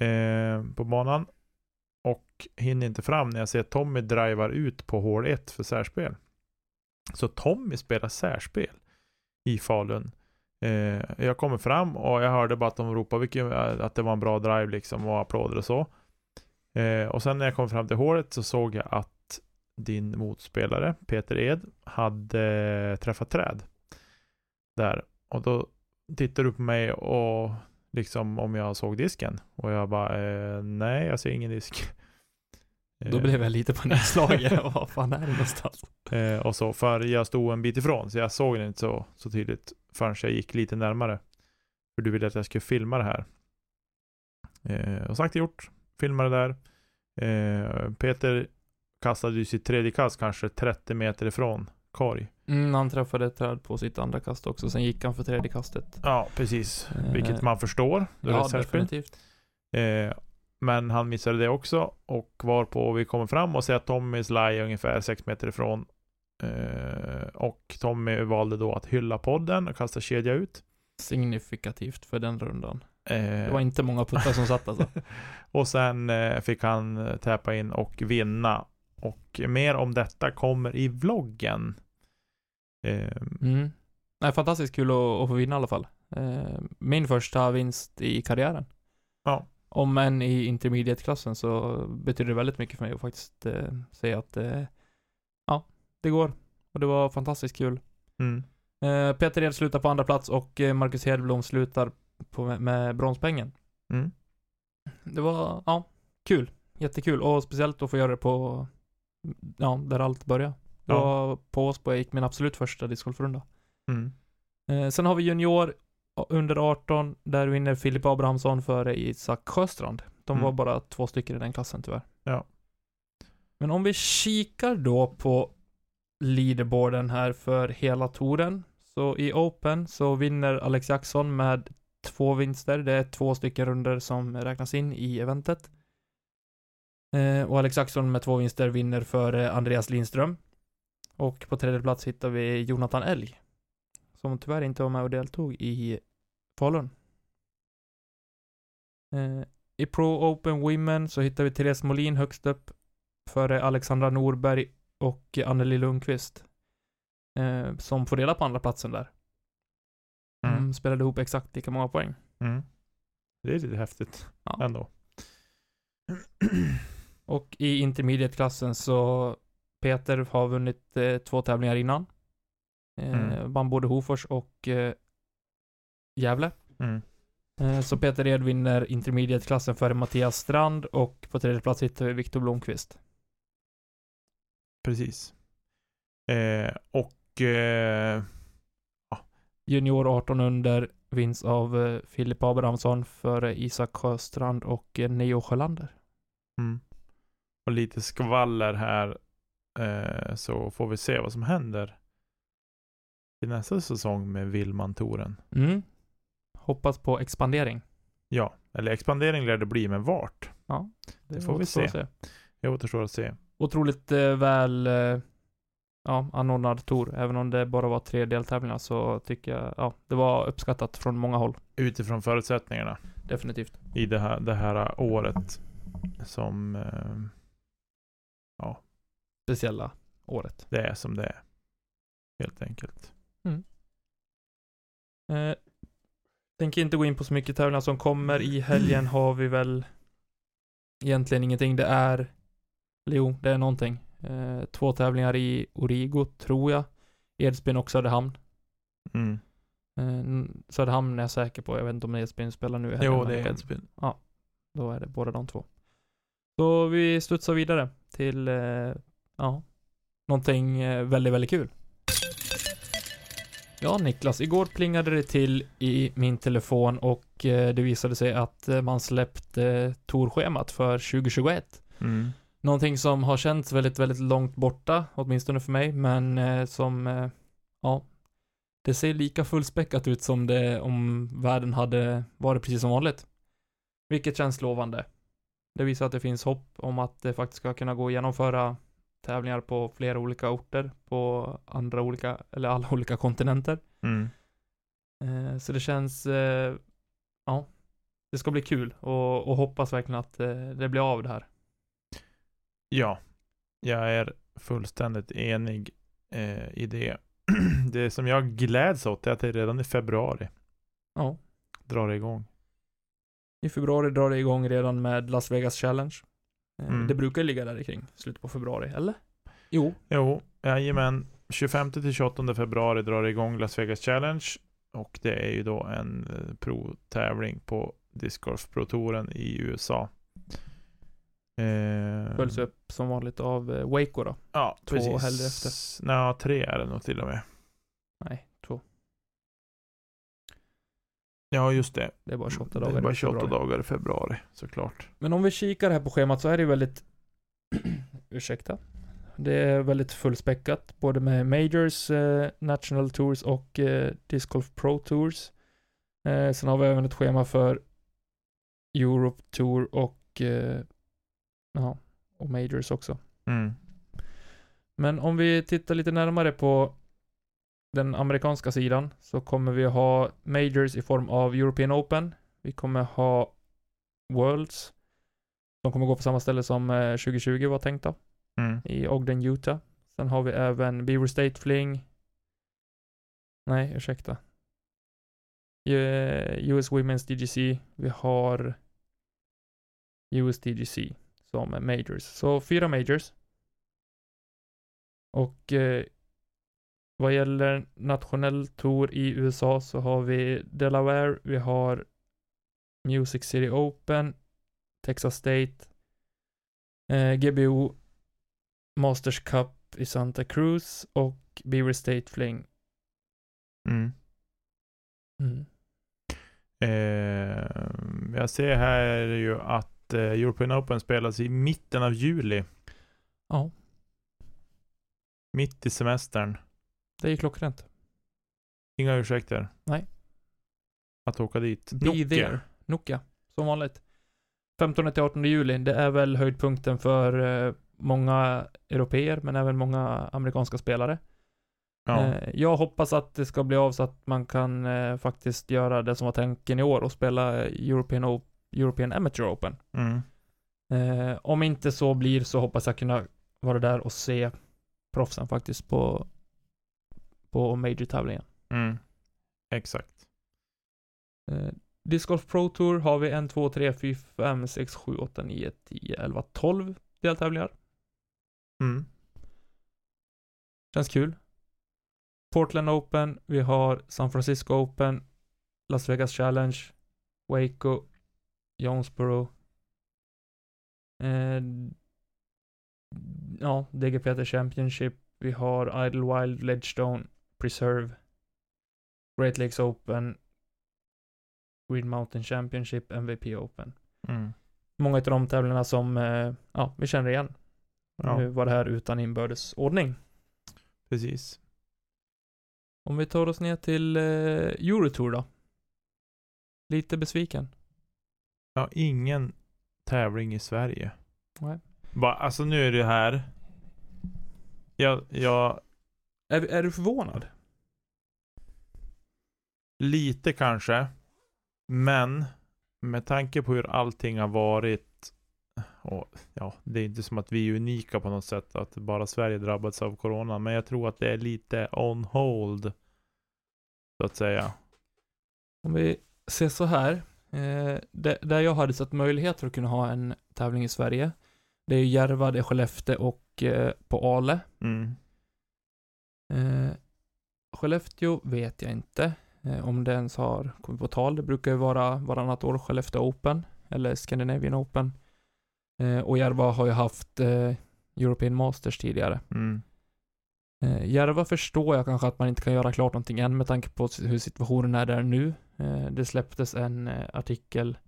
Eh, på banan. Och hinner inte fram när jag ser Tommy drivar ut på hål 1 för särspel. Så Tommy spelar särspel i Falun. Eh, jag kommer fram och jag hörde bara att de ropade vilken, att det var en bra drive liksom och applåder och så. Eh, och sen när jag kom fram till hålet så såg jag att din motspelare Peter Ed hade träffat träd. Där. Och då tittade du på mig och liksom om jag såg disken. Och jag bara eh, nej jag ser ingen disk. Då Eh, blev jag lite panikslagen. Vad fan är det någonstans? Eh, och så, för jag stod en bit ifrån, så jag såg den inte så, så tydligt förrän jag gick lite närmare. För du ville att jag skulle filma det här. Eh, och sagt och gjort, filmade där. Eh, Peter kastade ju sitt tredje kast kanske 30 meter ifrån korg. Mm, han träffade ett träd på sitt andra kast också. Sen gick han för tredje kastet. Ja, precis. Eh, Vilket man förstår. Ja, definitivt. Eh, men han missade det också och var på vi kommer fram och ser att Tommys lie är ungefär 6 meter ifrån. Eh, och Tommy valde då att hylla podden och kasta kedja ut. Signifikativt för den rundan. Eh, Det var inte många puttar som satt alltså. och sen eh, fick han täpa in och vinna. Och mer om detta kommer i vloggen. Eh, Mm. Nej, fantastiskt kul att, att få vinna i alla fall. Eh, min första vinst i karriären. Ja. Om än i intermediate-klassen så betyder det väldigt mycket för mig att faktiskt eh, säga att eh, ja, det går. Och det var fantastiskt kul. mm, Eh, Peter Ed slutar på andra plats och eh, Marcus Hedblom slutar på, med, med bronspengen. mm, Det var, ja, kul. Jättekul. Och speciellt att få göra det på, ja, där allt började. Det Ja. var på Åsbo jag gick min absolut första discgolfrunda. mm. Eh, sen har vi junior under 18, där vinner Filip Abrahamsson före Isak Sjöstrand. De Mm. var bara två stycken i den klassen tyvärr. Ja. Men om vi kikar då på leaderboarden här för hela touren. Så i Open så vinner Alex Jackson med två vinster. Det är två stycken runder som räknas in i eventet. Eh, och Alex Jackson med två vinster vinner för Andreas Lindström. Och på tredje plats hittar vi Jonathan Elg. Som tyvärr inte var med och deltog i Falun. Eh, I Pro Open Women så hittar vi Therese Molin högst upp före Alexandra Norberg och Anneli Lundqvist. Eh, som får dela på andra platsen där. De Mm. spelade ihop exakt lika många poäng. Mm. Det är lite häftigt Ja. ändå. Och i intermediate-klassen så Peter har vunnit eh, två tävlingar innan. Eh, Mm. Vann både Hofors och eh, Gävle. Mm. Eh, så Peter Ed vinner intermediate-klassen före Mattias Strand och på tredje plats hittar vi Viktor Blomqvist. Precis. Eh, och eh, Junior 18 under vinns av eh, Filip Abrahamsson före Isak Sjöstrand och Neo Sjölander. Mm. Och lite skvaller här. Eh, så får vi se vad som händer i nästa säsong med Villman-touren. Mm. Hoppas på expandering. Ja, eller expandering lär det bli, men vart? Ja, Det får vi se. att Det återstår att se. otroligt eh, väl eh, ja, anordnad tour. Även om det bara var tre deltävlingar så tycker jag, ja, det var uppskattat från många håll. Utifrån förutsättningarna Definitivt. i det här, det här året som eh, Speciella året. det är som det är. Helt enkelt. Eh, tänker inte gå in på så mycket tävlingar som kommer. I helgen har vi väl egentligen ingenting. Det är, jo, det är någonting. Eh, två tävlingar i Origo, tror jag. Edsbyn och Söderhamn. Mm. Eh, Söderhamn är jag säker på. Jag vet inte om Edsbyn spelar nu Jo, det är Edsbyn. Då är det båda de två. Så vi studsar vidare till, eh, ja, någonting eh, väldigt, väldigt kul. Ja, Niklas, igår plingade det till i min telefon och eh, det visade sig att man släppte torschemat för 2021. Mm. Någonting som har känts väldigt, väldigt långt borta, åtminstone för mig, men som, ja, det ser lika fullspäckat ut som det om världen hade varit precis som vanligt. Vilket känns lovande. Det visar att det finns hopp om att det faktiskt ska kunna gå att genomföra tävlingar på flera olika orter, på andra olika, eller alla olika kontinenter. Mm. Eh, så det känns, eh, ja, det ska bli kul och, och hoppas verkligen att eh, det blir av det här. Ja, jag är fullständigt enig eh, i det. det som jag gläds åt är att det redan i februari Ja. drar igång. I februari drar det igång redan med Las Vegas Challenge. Eh, Mm. Det brukar ligga där kring slutet på februari, eller? Jo. Jo, jajamän. 25 till 28 februari drar det igång Las Vegas Challenge. Och det är ju då en eh, pro-tävling på Disc Golf Pro-touren i USA. Eh, Följs upp som vanligt av eh, Waco då. Ja, två precis. helger efter. Nej, tre är det nog till och med. Nej, två. Ja, just det. Det är bara 28 Det dagar är bara i 28 februari. dagar i februari, såklart. Men om vi kikar här på schemat så är det väldigt, ursäkta. Det är väldigt fullspäckat, både med Majors, eh, National Tours och eh, Disc Golf Pro Tours. Eh, sen har vi även ett schema för Europe Tour och, eh, ja, och Majors också. Mm. Men om vi tittar lite närmare på den amerikanska sidan så kommer vi ha Majors i form av European Open. Vi kommer ha Worlds. De kommer gå på samma ställe som eh, 2020 var tänkta. Mm. I Ogden, Utah. Sen har vi även Beaver State Fling. Nej, ursäkta. Eh, US Women's DGC. Vi har US DGC som majors. Så fyra majors. Och eh, vad gäller nationell tour i USA så har vi Delaware, vi har Music City Open, Texas State, eh, GBO, Masters Cup i Santa Cruz och Beaver State Fling. Mm. Mm. Eh, jag ser här ju att eh, European Open spelas i mitten av juli. Ja, Mitt i semestern. Det är ju klockrent. Inga ursäkter. Nej. Att åka dit. Be Nokia. there. Nokia, som vanligt. 15 till 18 juli, det är väl höjdpunkten för eh, många europeer, men även många amerikanska spelare. Ja. Eh, jag hoppas att det ska bli av så att man kan eh, faktiskt göra det som var tanken i år och spela European, o- European Amateur Open. Mm. Om inte så blir så hoppas jag kunna vara där och se proffsen faktiskt på, på Major-tävlingen. Mm. Exakt. Eh, Disc Golf Pro Tour har vi 1, 2, 3, 4, 5, 6, 7, 8, 9, 10, 11, 12 deltävlingar. Mm. Känns kul. Portland Open, vi har San Francisco Open, Las Vegas Challenge, Waco, Jonesboro. Eh, ja, DGPT Championship. Vi har Idlewild, Ledgestone, Preserve, Great Lakes Open, Green Mountain Championship, MVP Open. Mm. Många av de tävlingarna som, eh, ja, vi känner igen. Ja. Nu var det här utan inbördes ordning. Precis. Om vi tar oss ner till eh, Eurotour då. Lite besviken. Ja, ingen tävling i Sverige. Bara, alltså nu är det här. Jag, jag, Är, är du förvånad? lite kanske. Men med tanke på hur allting har varit. Och, ja, det är inte som att vi är unika på något sätt. Att bara Sverige drabbats av corona. Men jag tror att det är lite on hold. Så att säga. Om vi ser så här. Eh, det, där jag hade sett möjligheter att kunna ha en tävling i Sverige. Det är ju Järva, det är Skellefteå och eh, på Ale. Mm. Eh, Skellefteå vet jag inte eh, om det ens har kommit på tal. Det brukar ju vara varannat år Skellefteå Open eller Scandinavian Open. Eh, och Järva har ju haft eh, European Masters tidigare. Mm. Eh, Järva förstår jag kanske att man inte kan göra klart någonting än med tanke på hur situationen är där nu. Eh, det släpptes en eh, artikel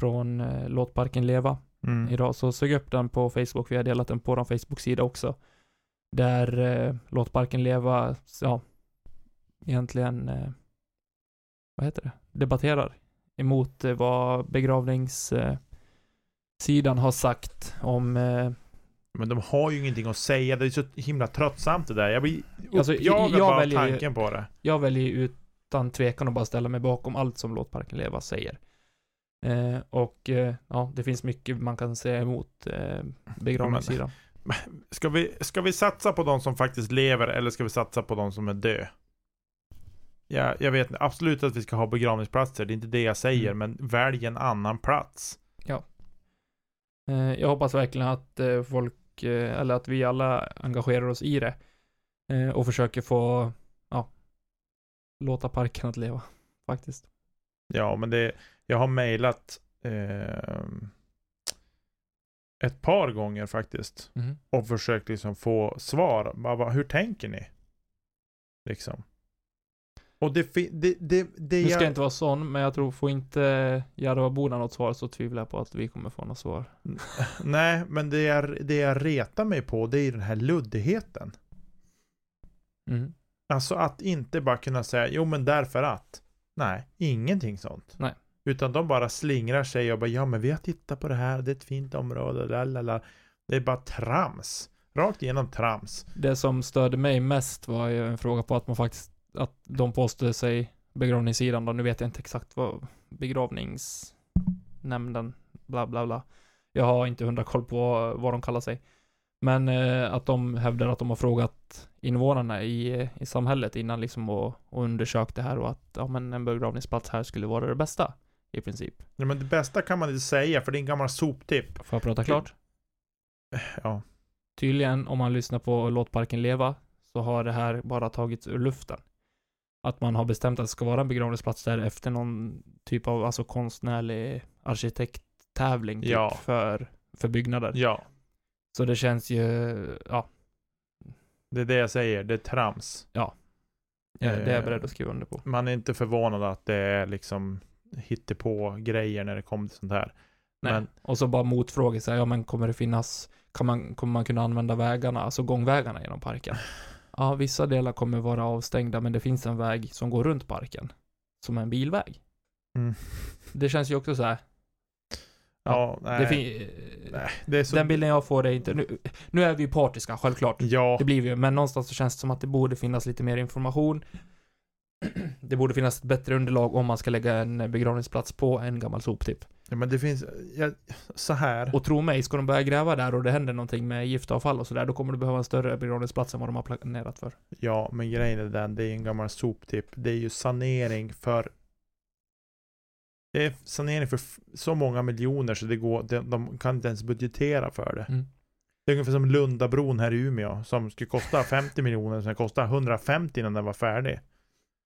från eh, Låtparken Leva Mm. idag, så sök upp den på Facebook, vi har delat den på vår Facebook-sida också. Där eh, Låtparken Leva, ja, egentligen, eh, vad heter det, debatterar emot eh, vad begravningssidan sidan har sagt om eh, Men de har ju ingenting att säga. Det är så himla tröttsamt det där. Jag blir Alltså, uppjagad jag bara väljer tanken på det. Jag väljer utan tvekan att bara ställa mig bakom allt som Låtparken Leva säger. Eh, och eh, ja, det finns mycket man kan säga emot eh, begravningssidan. Ska vi, ska vi satsa på de som faktiskt lever eller ska vi satsa på de som är dö? Ja, jag vet absolut att vi ska ha begravningsplatser, det är inte det jag säger, Mm. men välj en annan plats. Eh, jag hoppas verkligen att eh, folk, eh, eller att vi alla engagerar oss i det. Och försöker få, ja, låta parken att leva, faktiskt. Ja, men det, jag har mejlat eh, ett par gånger faktiskt Mhm. och försökt liksom få svar. Bara, hur tänker ni? Liksom. Och det, det, det, det Nu ska jag- inte vara sån, men jag tror, får inte Järvaborna något svar så tvivlar jag på att vi kommer få något svar. Nej, men det jag, det jag retar mig på det är den här luddigheten. Mhm. Alltså att inte bara kunna säga jo men därför att. Nej, ingenting sånt. Nej. Utan de bara slingrar sig och bara ja men vi har tittat på det här, det är ett fint område, lalala. Det är bara trams. Rakt igenom trams. Det som störde mig mest var ju en fråga på att man faktiskt, att de påstod sig begravningssidan då, nu vet jag inte exakt vad begravningsnämnden, bla bla bla. Jag har inte hundra koll på vad, de kallar sig. Men eh, att de hävdar att de har frågat invånarna i, i samhället innan liksom och, och undersökt det här och att ja men en begravningsplats här skulle vara det bästa. I princip. Ja, men det bästa kan man inte säga för det är en gammal soptipp. Får jag prata klart? Ja. Tydligen, om man lyssnar på Låtparken Leva, så har det här bara tagits ur luften. Att man har bestämt att det ska vara en begravningsplats där efter någon typ av alltså konstnärlig arkitekttävling typ, Ja. för, för byggnader. Ja. Så det känns ju, ja, Det är det jag säger, det är trams. ja, det är jag Eh. beredd att skriva under på. Man är inte förvånad att det är liksom hittepå grejer när det kommer till sånt här. Nej. Men Och så bara motfråga sig, ja men kommer det finnas, kan man, kommer man kunna använda vägarna, alltså gångvägarna genom parken? Ja, vissa delar kommer vara avstängda, men det finns en väg som går runt parken. Som är en bilväg. Mm. Det känns ju också så här. ja, nej. Det fin- nej, det är så... Den bilden jag får är inte, nu, nu är vi ju partiska, självklart. Ja. Det blir vi ju, men någonstans så känns det som att det borde finnas lite mer information. Det borde finnas ett bättre underlag om man ska lägga en begravningsplats på en gammal soptipp. ja, men det finns, ja, så här. Och tro mig, ska de börja gräva där och det händer någonting med giftavfall och sådär, då kommer du behöva en större begravningsplats än vad de har planerat för. Ja, men grejen är den, det är en gammal soptipp. Det är ju sanering för det är sanering för så många miljoner så det går, de, de kan inte ens budgetera för det. Mm. Det är ungefär som Lundabron här i Umeå som skulle kosta 50 miljoner, sen kostade 150 innan den var färdig.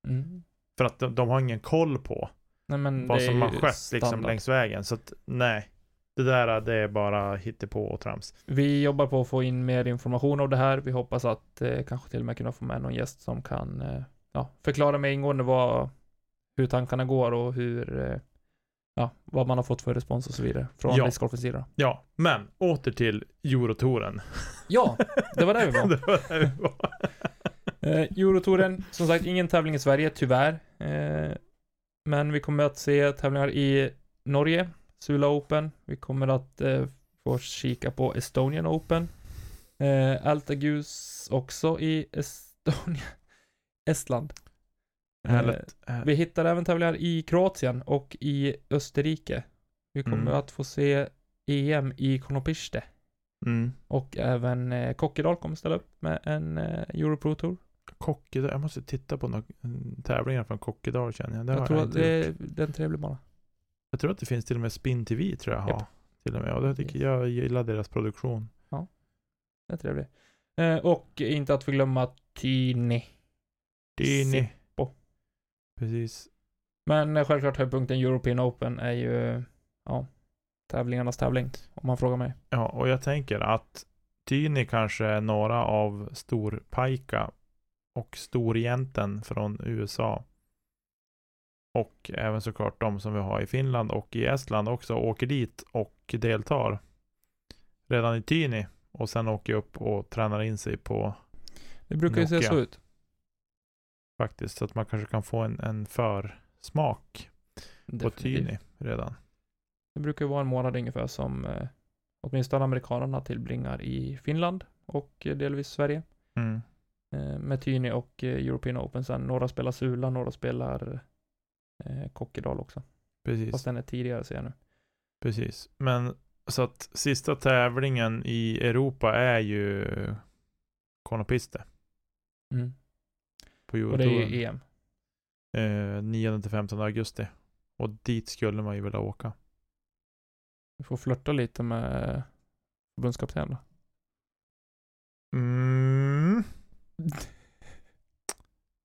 Mm. För att de, de har ingen koll på Nej vad som har skett liksom längs vägen. Så att nej, det där det är bara hittepå och trams. Vi jobbar på att få in mer information av det här. Vi hoppas att eh, kanske till och med kunna få med någon gäst som kan eh, ja, förklara mer ingående vad, hur tankarna går och hur, eh, ja, vad man har fått för respons och så vidare från Ja. discgolfens sida. Ja, men åter till Eurotouren. Ja, det var där vi var. det var där vi var. Eh, Eurotouren, som sagt, ingen tävling i Sverige, tyvärr. Eh, men vi kommer att se tävlingar i Norge, Sula Open. Vi kommer att eh, Får kika på Estonian Open. Eh, Altagus också i Estonia. Estland. Eh, Härligt. Eh, vi hittar även tävlingar i Kroatien och i Österrike. Vi kommer Mm. att få se EM i Konopiste. Mm. Och även eh, Kokkedal kommer ställa upp med en eh, Europro Tour. Kokkedal, jag måste titta på några mm, tävlingar från Kokkedal känner jag. Det Jag tror jag det, gjort. det är en trevlig bana. Jag tror att det finns till och med Spin TV tror jag har. Japp. Till och med. Och det tycker jag gillar deras produktion. Det är trevlig. Eh, och inte att förglömma Tyni. Dyni. Sippo. Precis. Men eh, självklart höjdpunkten European Open är ju, ja, tävlingarnas tävling. Om man frågar mig. Ja, och jag tänker att Tyni kanske är några av storpajka och storjänten från USA. Och även såklart de som vi har i Finland och i Estland också åker dit och deltar redan i Tyni och sen åker upp och tränar in sig på Det brukar ju se så ut. faktiskt så att man kanske kan få en, en försmak på Definitivt. Tyni redan. Det brukar ju vara en månad ungefär som eh, åtminstone amerikanerna tillbringar i Finland och eh, delvis Sverige. Mm. Eh, med Tyni och eh, European Open sen. Några spelar Sula, några spelar eh, Kokkedal också. Precis. Fast den är tidigare ser jag nu. Precis. Men så att sista tävlingen i Europa är ju Konopiste Mm. på Och det är ju EM. Eh, 9 till 15 augusti. Och dit skulle man ju vilja åka. Vi får flörta lite med förbundskapten då. Mm.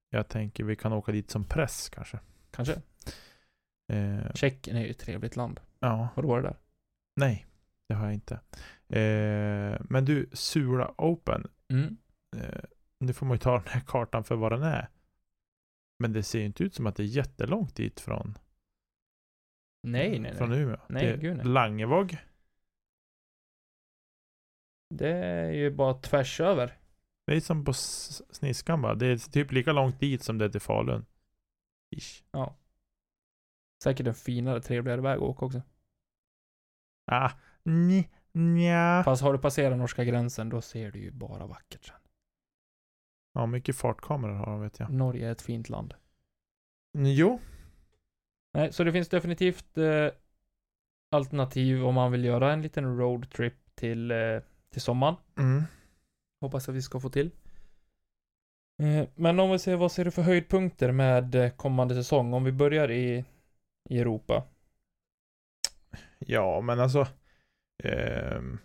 Jag tänker vi kan åka dit som press kanske. Kanske. Eh, Tjeckien är ju ett trevligt land. ja, Har du varit där? nej. Det har jag inte. Eh, men du, Sula Open. Mm. Eh, nu får man ju ta den här kartan för vad den är. Men det ser ju inte ut som att det är jättelångt dit från, Nej, nej, från nej. Umeå. Nej, det är gud, nej. Langevåg. Det är ju bara tvärs över. Det är som på Sniskan bara. Det är typ lika långt dit som det är till Falun. Ish. Ja. Säkert en finare, trevligare väg att åka också. Ah, ni, nja. Fast har du passerat norska gränsen, då ser du ju bara vackert sen. Ja, mycket fartkameror har de vet jag. Norge är ett fint land. Jo. Nej, så det finns definitivt eh, alternativ om man vill göra en liten roadtrip till, eh, till sommaren. Mm. Hoppas att vi ska få till. Eh, men om vi ser, vad ser du för höjdpunkter med eh, kommande säsong? Om vi börjar i, i Europa. Ja, men alltså. ehm,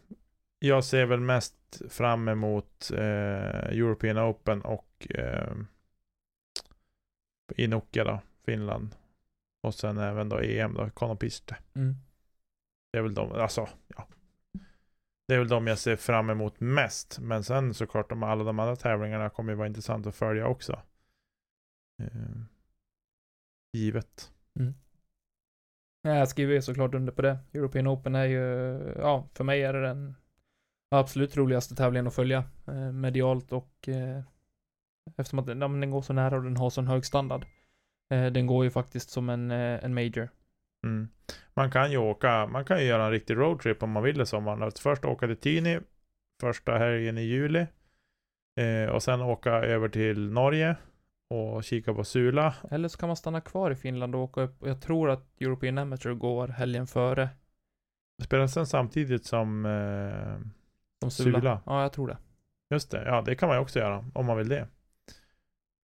jag ser väl mest fram emot eh, European Open och eh, i Nokia då, Finland. Och sen även då EM då, Konopiste. Mm. Det är väl de, alltså, ja. Det är väl de jag ser fram emot mest. Men sen såklart, de, alla de andra tävlingarna kommer ju vara intressant att följa också. Eh, givet. Mm. Jag skriver ju såklart under på det. European Open är ju, ja, för mig är det den absolut roligaste tävlingen att följa. Eh, medialt och eh, eftersom att den, den går så nära och den har sån hög standard. Eh, den går ju faktiskt som en, eh, en major. Mm. Man kan ju åka, man kan ju göra en riktig roadtrip om man vill i sommaren. Att först åka till Tyni första helgen i juli. Eh, och sen åka över till Norge och kika på Sula. Eller så kan man stanna kvar i Finland och åka upp. Jag tror att European Amateur går helgen före. Spelas sen samtidigt som eh, Som Sula. Sula. Ja, jag tror det. Just det, ja det kan man ju också göra om man vill det.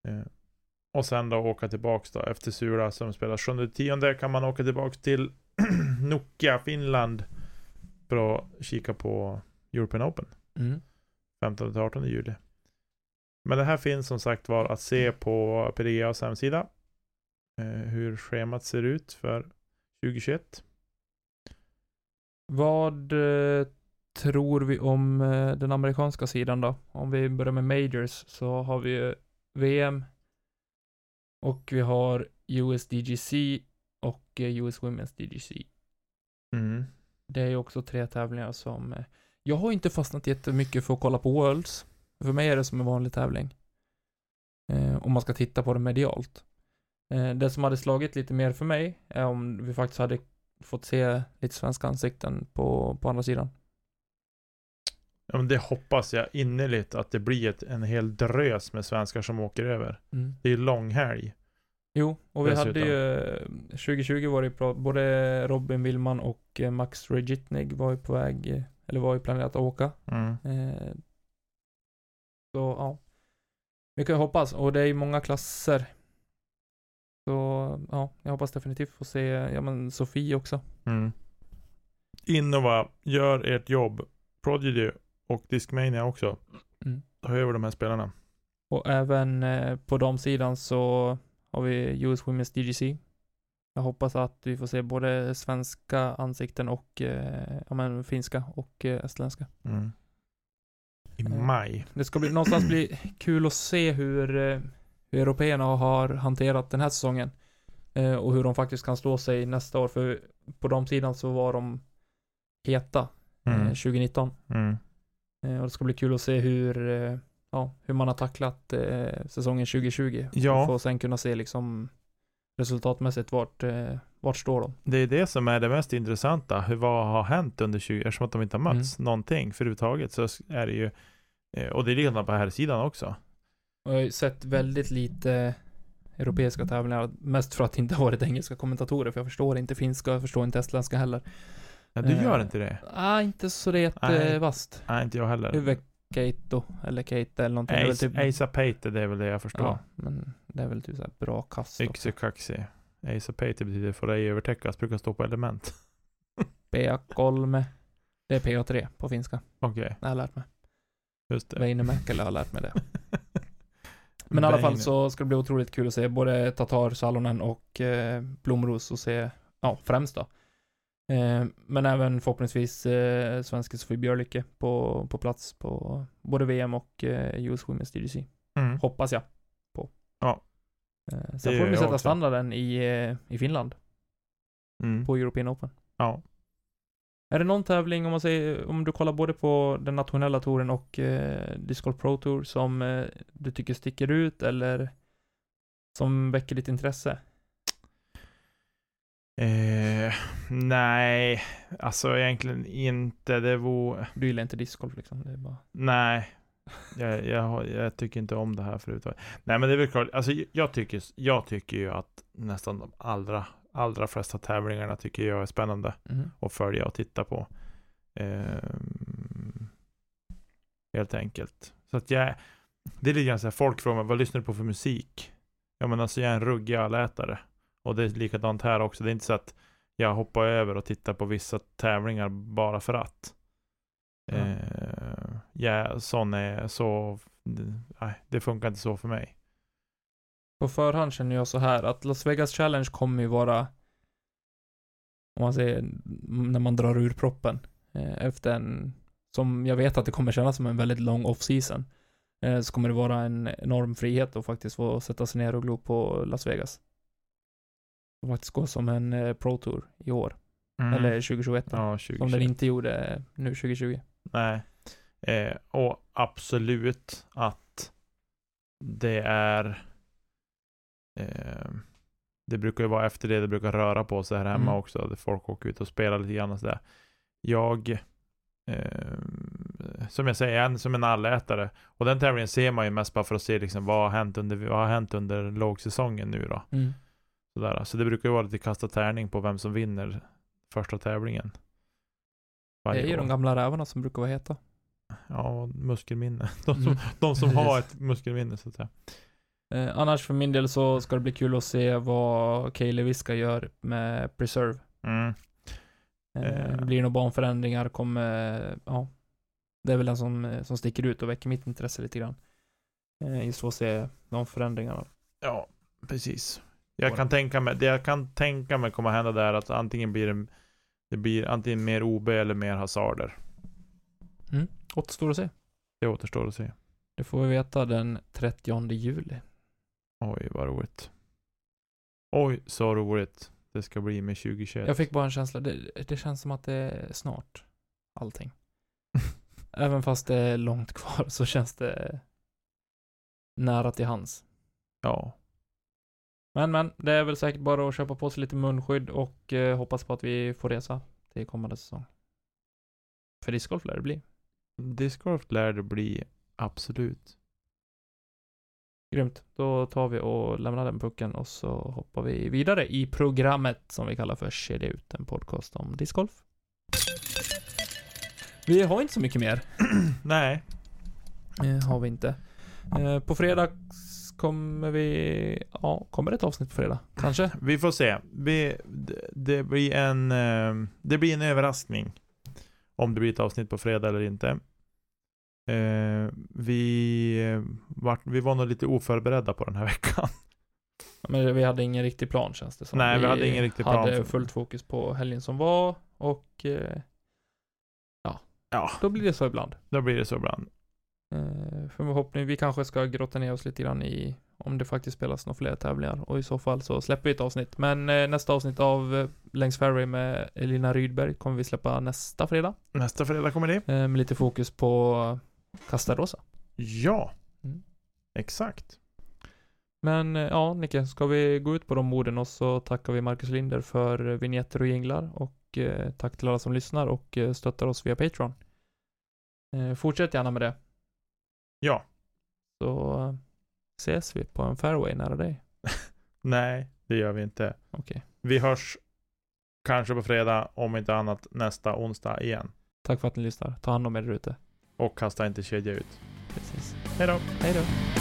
Eh, och sen då åka tillbaks då efter Sula som spelas 7-10 kan man åka tillbaks till Nokia, Finland. För att kika på European Open. Mm. 15-18 juli. Men det här finns som sagt var att se på PDGAs hemsida. Eh, hur schemat ser ut för 2021. Vad eh, tror vi om eh, den amerikanska sidan då? Om vi börjar med Majors så har vi ju VM och vi har USDGC och eh, US Women's DGC. Mm. Det är ju också tre tävlingar som eh, jag har inte fastnat jättemycket för att kolla på Worlds. För mig är det som en vanlig tävling. Eh, om man ska titta på det medialt. Eh, det som hade slagit lite mer för mig är om vi faktiskt hade fått se lite svenska ansikten på, på andra sidan. Ja, men det hoppas jag innerligt att det blir ett, en hel drös med svenskar som åker över. Mm. Det är ju långhelg. Jo, och vi Dessutom. hade ju 2020 var det bra, både Robin Willman och eh, Max Regitnig var ju på väg, eh, eller var ju planerat att åka. Mm. Eh, så ja. Vi kan ju hoppas, och det är ju många klasser. Så ja, jag hoppas definitivt få se, ja men Sofie också. Mm. Innova, gör ert jobb. Prodigy och Discmania också. Mm. Ta över de här spelarna. Och även eh, på damsidan så har vi US Women's DGC. Jag hoppas att vi får se både svenska ansikten och eh, ja, men, finska och eh, estländska. Mm. I Eh. maj. Det ska bli, någonstans bli kul att se hur, eh, hur européerna har hanterat den här säsongen. Eh, och hur de faktiskt kan stå sig nästa år. För på damsidan så var de heta Mm. 2019. Mm. Eh, och det ska bli kul att se hur, eh, ja, hur man har tacklat eh, säsongen 2020. Ja. Få sen kunna se liksom resultatmässigt vart, vart står de. Det är det som är det mest intressanta. Hur, vad har hänt under 20, eftersom att de inte har mötts någonting förut så är det ju, och det är likadant på här sidan också. Och jag har ju sett väldigt lite europeiska tävlingar, mest för att det inte har varit engelska kommentatorer, för jag förstår inte finska, jag förstår inte estländska heller. Ja, du Eh, gör inte det? Ah, inte så det Nej. jättevast. Nej, inte jag heller. Huvudkeito, eller Keita eller någonting. Ace, typ, Asa Pate, det är väl det jag förstår. ja, men det är väl typ såhär bra kast. Yxekaxi. Asa Pate betyder får ej övertäckas, brukar stå på element. Peakolme. Det är PA3 på finska. Okej, har jag lärt mig. just det. Väinämäkelä har lärt mig det. Men i alla fall så ska det bli otroligt kul att se både Tatar Salonen och eh, Blomros och se, ja, främst då. Eh, men även förhoppningsvis eh, svenska Sofie Björlycke på, på plats på både VM och eh, US Women's DGC. Mm. Hoppas jag på. Ja. Eh, sen får de sätta också. standarden i, eh, i Finland Mm. på European Open. Ja. Är det någon tävling, om man säger, om du kollar både på den nationella touren och eh, Disc Golf Pro Tour som eh, du tycker sticker ut eller som väcker ditt intresse? Eh, nej, alltså egentligen inte. Det vore... Du gillar inte discgolf liksom, det är bara... Nej. Jag, jag, jag tycker inte om det här förut. Nej men det är väl klart, alltså jag tycker, jag tycker ju att nästan de allra, allra flesta tävlingarna tycker jag är spännande Mhm. att följa och titta på. Ehm, helt enkelt. Så att jag, det är lite grann så här, folk frågar mig, vad lyssnar du på för musik? Ja men alltså jag är en ruggig allätare. Och det är likadant här också. Det är inte så att jag hoppar över och tittar på vissa tävlingar bara för att. Ja. Eh, ja, sån är så, nej, det funkar inte så för mig. På förhand känner jag så här att Las Vegas Challenge kommer ju vara om man säger när man drar ur proppen eh, efter en som jag vet att det kommer kännas som en väldigt lång off-season eh, så kommer det vara en enorm frihet att faktiskt få sätta sig ner och glo på Las Vegas. Och faktiskt gå som en eh, Pro Tour i år. Mm. Eller 2021 då, ja, Som 2021. den inte gjorde nu 2020. Nej. Eh, och absolut att det är eh, det brukar ju vara efter det det brukar röra på sig här hemma Mm. också. Där folk åker ut och spelar lite grann och sådär. Jag eh, som jag säger, en, som en allätare. Och den tävlingen ser man ju mest bara för att se liksom, vad har hänt under, vad har hänt under lågsäsongen nu då. Mm. Sådär. Så det brukar ju vara lite kasta tärning på vem som vinner första tävlingen. Det är ju år. de gamla rävarna som brukar vara heta. Ja, muskelminne. De som, Mm. de som har ett muskelminne så att säga. Eh, annars för min del så ska det bli kul att se vad Kaeli Viska gör med Preserve. Mm. Eh, Eh. blir det några banförändringar, kommer, ja. Det är väl den som, eh, som sticker ut och väcker mitt intresse lite grann. Eh, just att se de förändringarna. Ja, precis. Jag kan tänka mig, det jag kan tänka mig kommer hända där att antingen blir det, det blir antingen mer OB eller mer hasarder. Återstår att se. Det återstår att se. Det får vi veta den 30 juli. Oj, vad roligt. Oj, så roligt det ska bli med 2021. Jag fick bara en känsla, det, det känns som att det är snart. Allting. Även fast det är långt kvar så känns det nära till hands. Ja. Men men, det är väl säkert bara att köpa på sig lite munskydd och eh, hoppas på att vi får resa till kommande säsong. För discgolf lär det bli. discgolf lär det bli, absolut. Grymt. Då tar vi och lämnar den pucken och så hoppar vi vidare i programmet som vi kallar för Kedja ut, en podcast om discgolf. Vi har inte så mycket mer. Nej, Eh, har vi inte. Eh, på fredag kommer vi... Ja, kommer det ett avsnitt på fredag? Kanske? vi får se. Vi, det, blir en, eh, det blir en överraskning. Om det blir ett avsnitt på fredag eller inte. Eh, vi, eh, var, vi var nog lite oförberedda på den här veckan. Men vi hade ingen riktig plan känns det som. Nej, vi hade ingen riktig plan hade för- fullt fokus på helgen som var och eh, Ja, då blir det så ibland. då blir det så ibland. Eh, förhoppning, vi kanske ska grotta ner oss lite grann i om det faktiskt spelas några fler tävlingar och i så fall så släpper vi ett avsnitt. Men eh, nästa avsnitt av eh, Längs Fairway med Elina Rydberg kommer vi släppa nästa fredag. Nästa fredag kommer det. Eh, med lite fokus på Castarosa. Ja, Mm. exakt. Men ja, Nicke, ska vi gå ut på de orden och så tackar vi Marcus Linder för vignetter och jinglar och tack till alla som lyssnar och stöttar oss via Patreon. Fortsätt gärna med det. Ja, Så ses vi på en fairway nära dig. nej, det gör vi inte. Okej. Vi hörs kanske på fredag, om inte annat nästa onsdag igen. Tack för att ni lyssnar. Ta hand om er ute. Och kasta inte kedja ut. Precis. Hej då! Hej då.